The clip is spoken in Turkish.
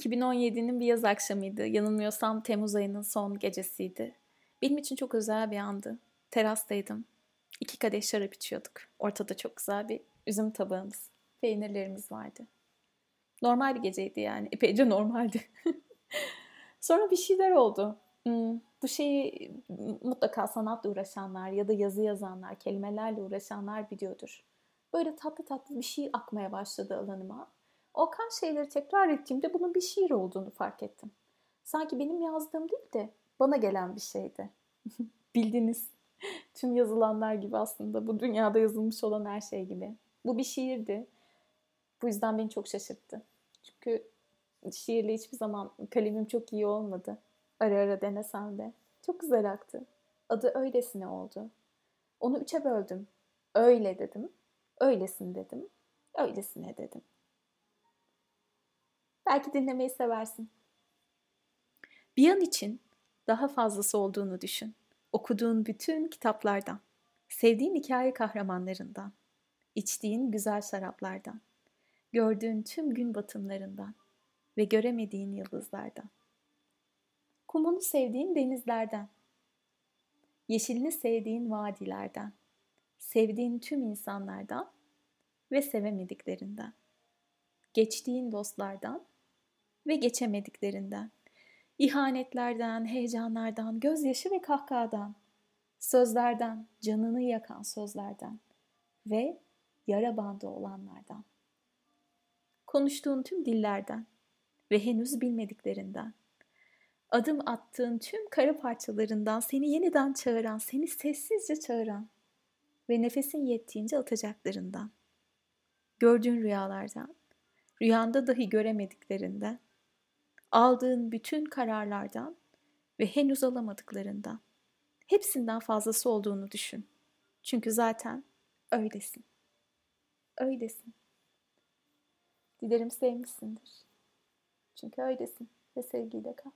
2017'nin bir yaz akşamıydı. Yanılmıyorsam Temmuz ayının son gecesiydi. Benim için çok özel bir andı. Terastaydım. İki kadeh şarap içiyorduk. Ortada çok güzel bir üzüm tabağımız, peynirlerimiz vardı. Normal bir geceydi yani. Epeyce normaldi. Sonra bir şeyler oldu. Hmm, bu şeyi mutlaka sanatla uğraşanlar ya da yazı yazanlar, kelimelerle uğraşanlar biliyordur. Böyle tatlı tatlı bir şey akmaya başladı alanıma. O akan şeyleri tekrar ettiğimde bunun bir şiir olduğunu fark ettim. Sanki benim yazdığım değil de bana gelen bir şeydi. Bildiniz. Tüm yazılanlar gibi aslında bu dünyada yazılmış olan her şey gibi. Bu bir şiirdi. Bu yüzden beni çok şaşırttı. Çünkü şiirle hiçbir zaman kalemim çok iyi olmadı. Ara ara denesem de. Çok güzel aktı. Adı öylesine oldu. Onu üçe böldüm. Öyle dedim. Öylesin dedim. Öylesine dedim. Belki dinlemeyi seversin. Bir an için daha fazlası olduğunu düşün. Okuduğun bütün kitaplardan, sevdiğin hikaye kahramanlarından, içtiğin güzel şaraplardan, gördüğün tüm gün batımlarından ve göremediğin yıldızlardan. Kumunu sevdiğin denizlerden, yeşilini sevdiğin vadilerden, sevdiğin tüm insanlardan ve sevemediklerinden, geçtiğin dostlardan ve geçemediklerinden, ihanetlerden, heyecanlardan, gözyaşı ve kahkahadan, sözlerden, canını yakan sözlerden ve yara bandı olanlardan. Konuştuğun tüm dillerden ve henüz bilmediklerinden. Adım attığın tüm kara parçalarından seni yeniden çağıran, seni sessizce çağıran ve nefesin yettiğince atacaklarından. Gördüğün rüyalardan, rüyanda dahi göremediklerinden, aldığın bütün kararlardan ve henüz alamadıklarından. Hepsinden fazlası olduğunu düşün. Çünkü zaten öylesin. Öylesin. Dilerim sevmişsindir. Çünkü öylesin ve sevgiyle kal.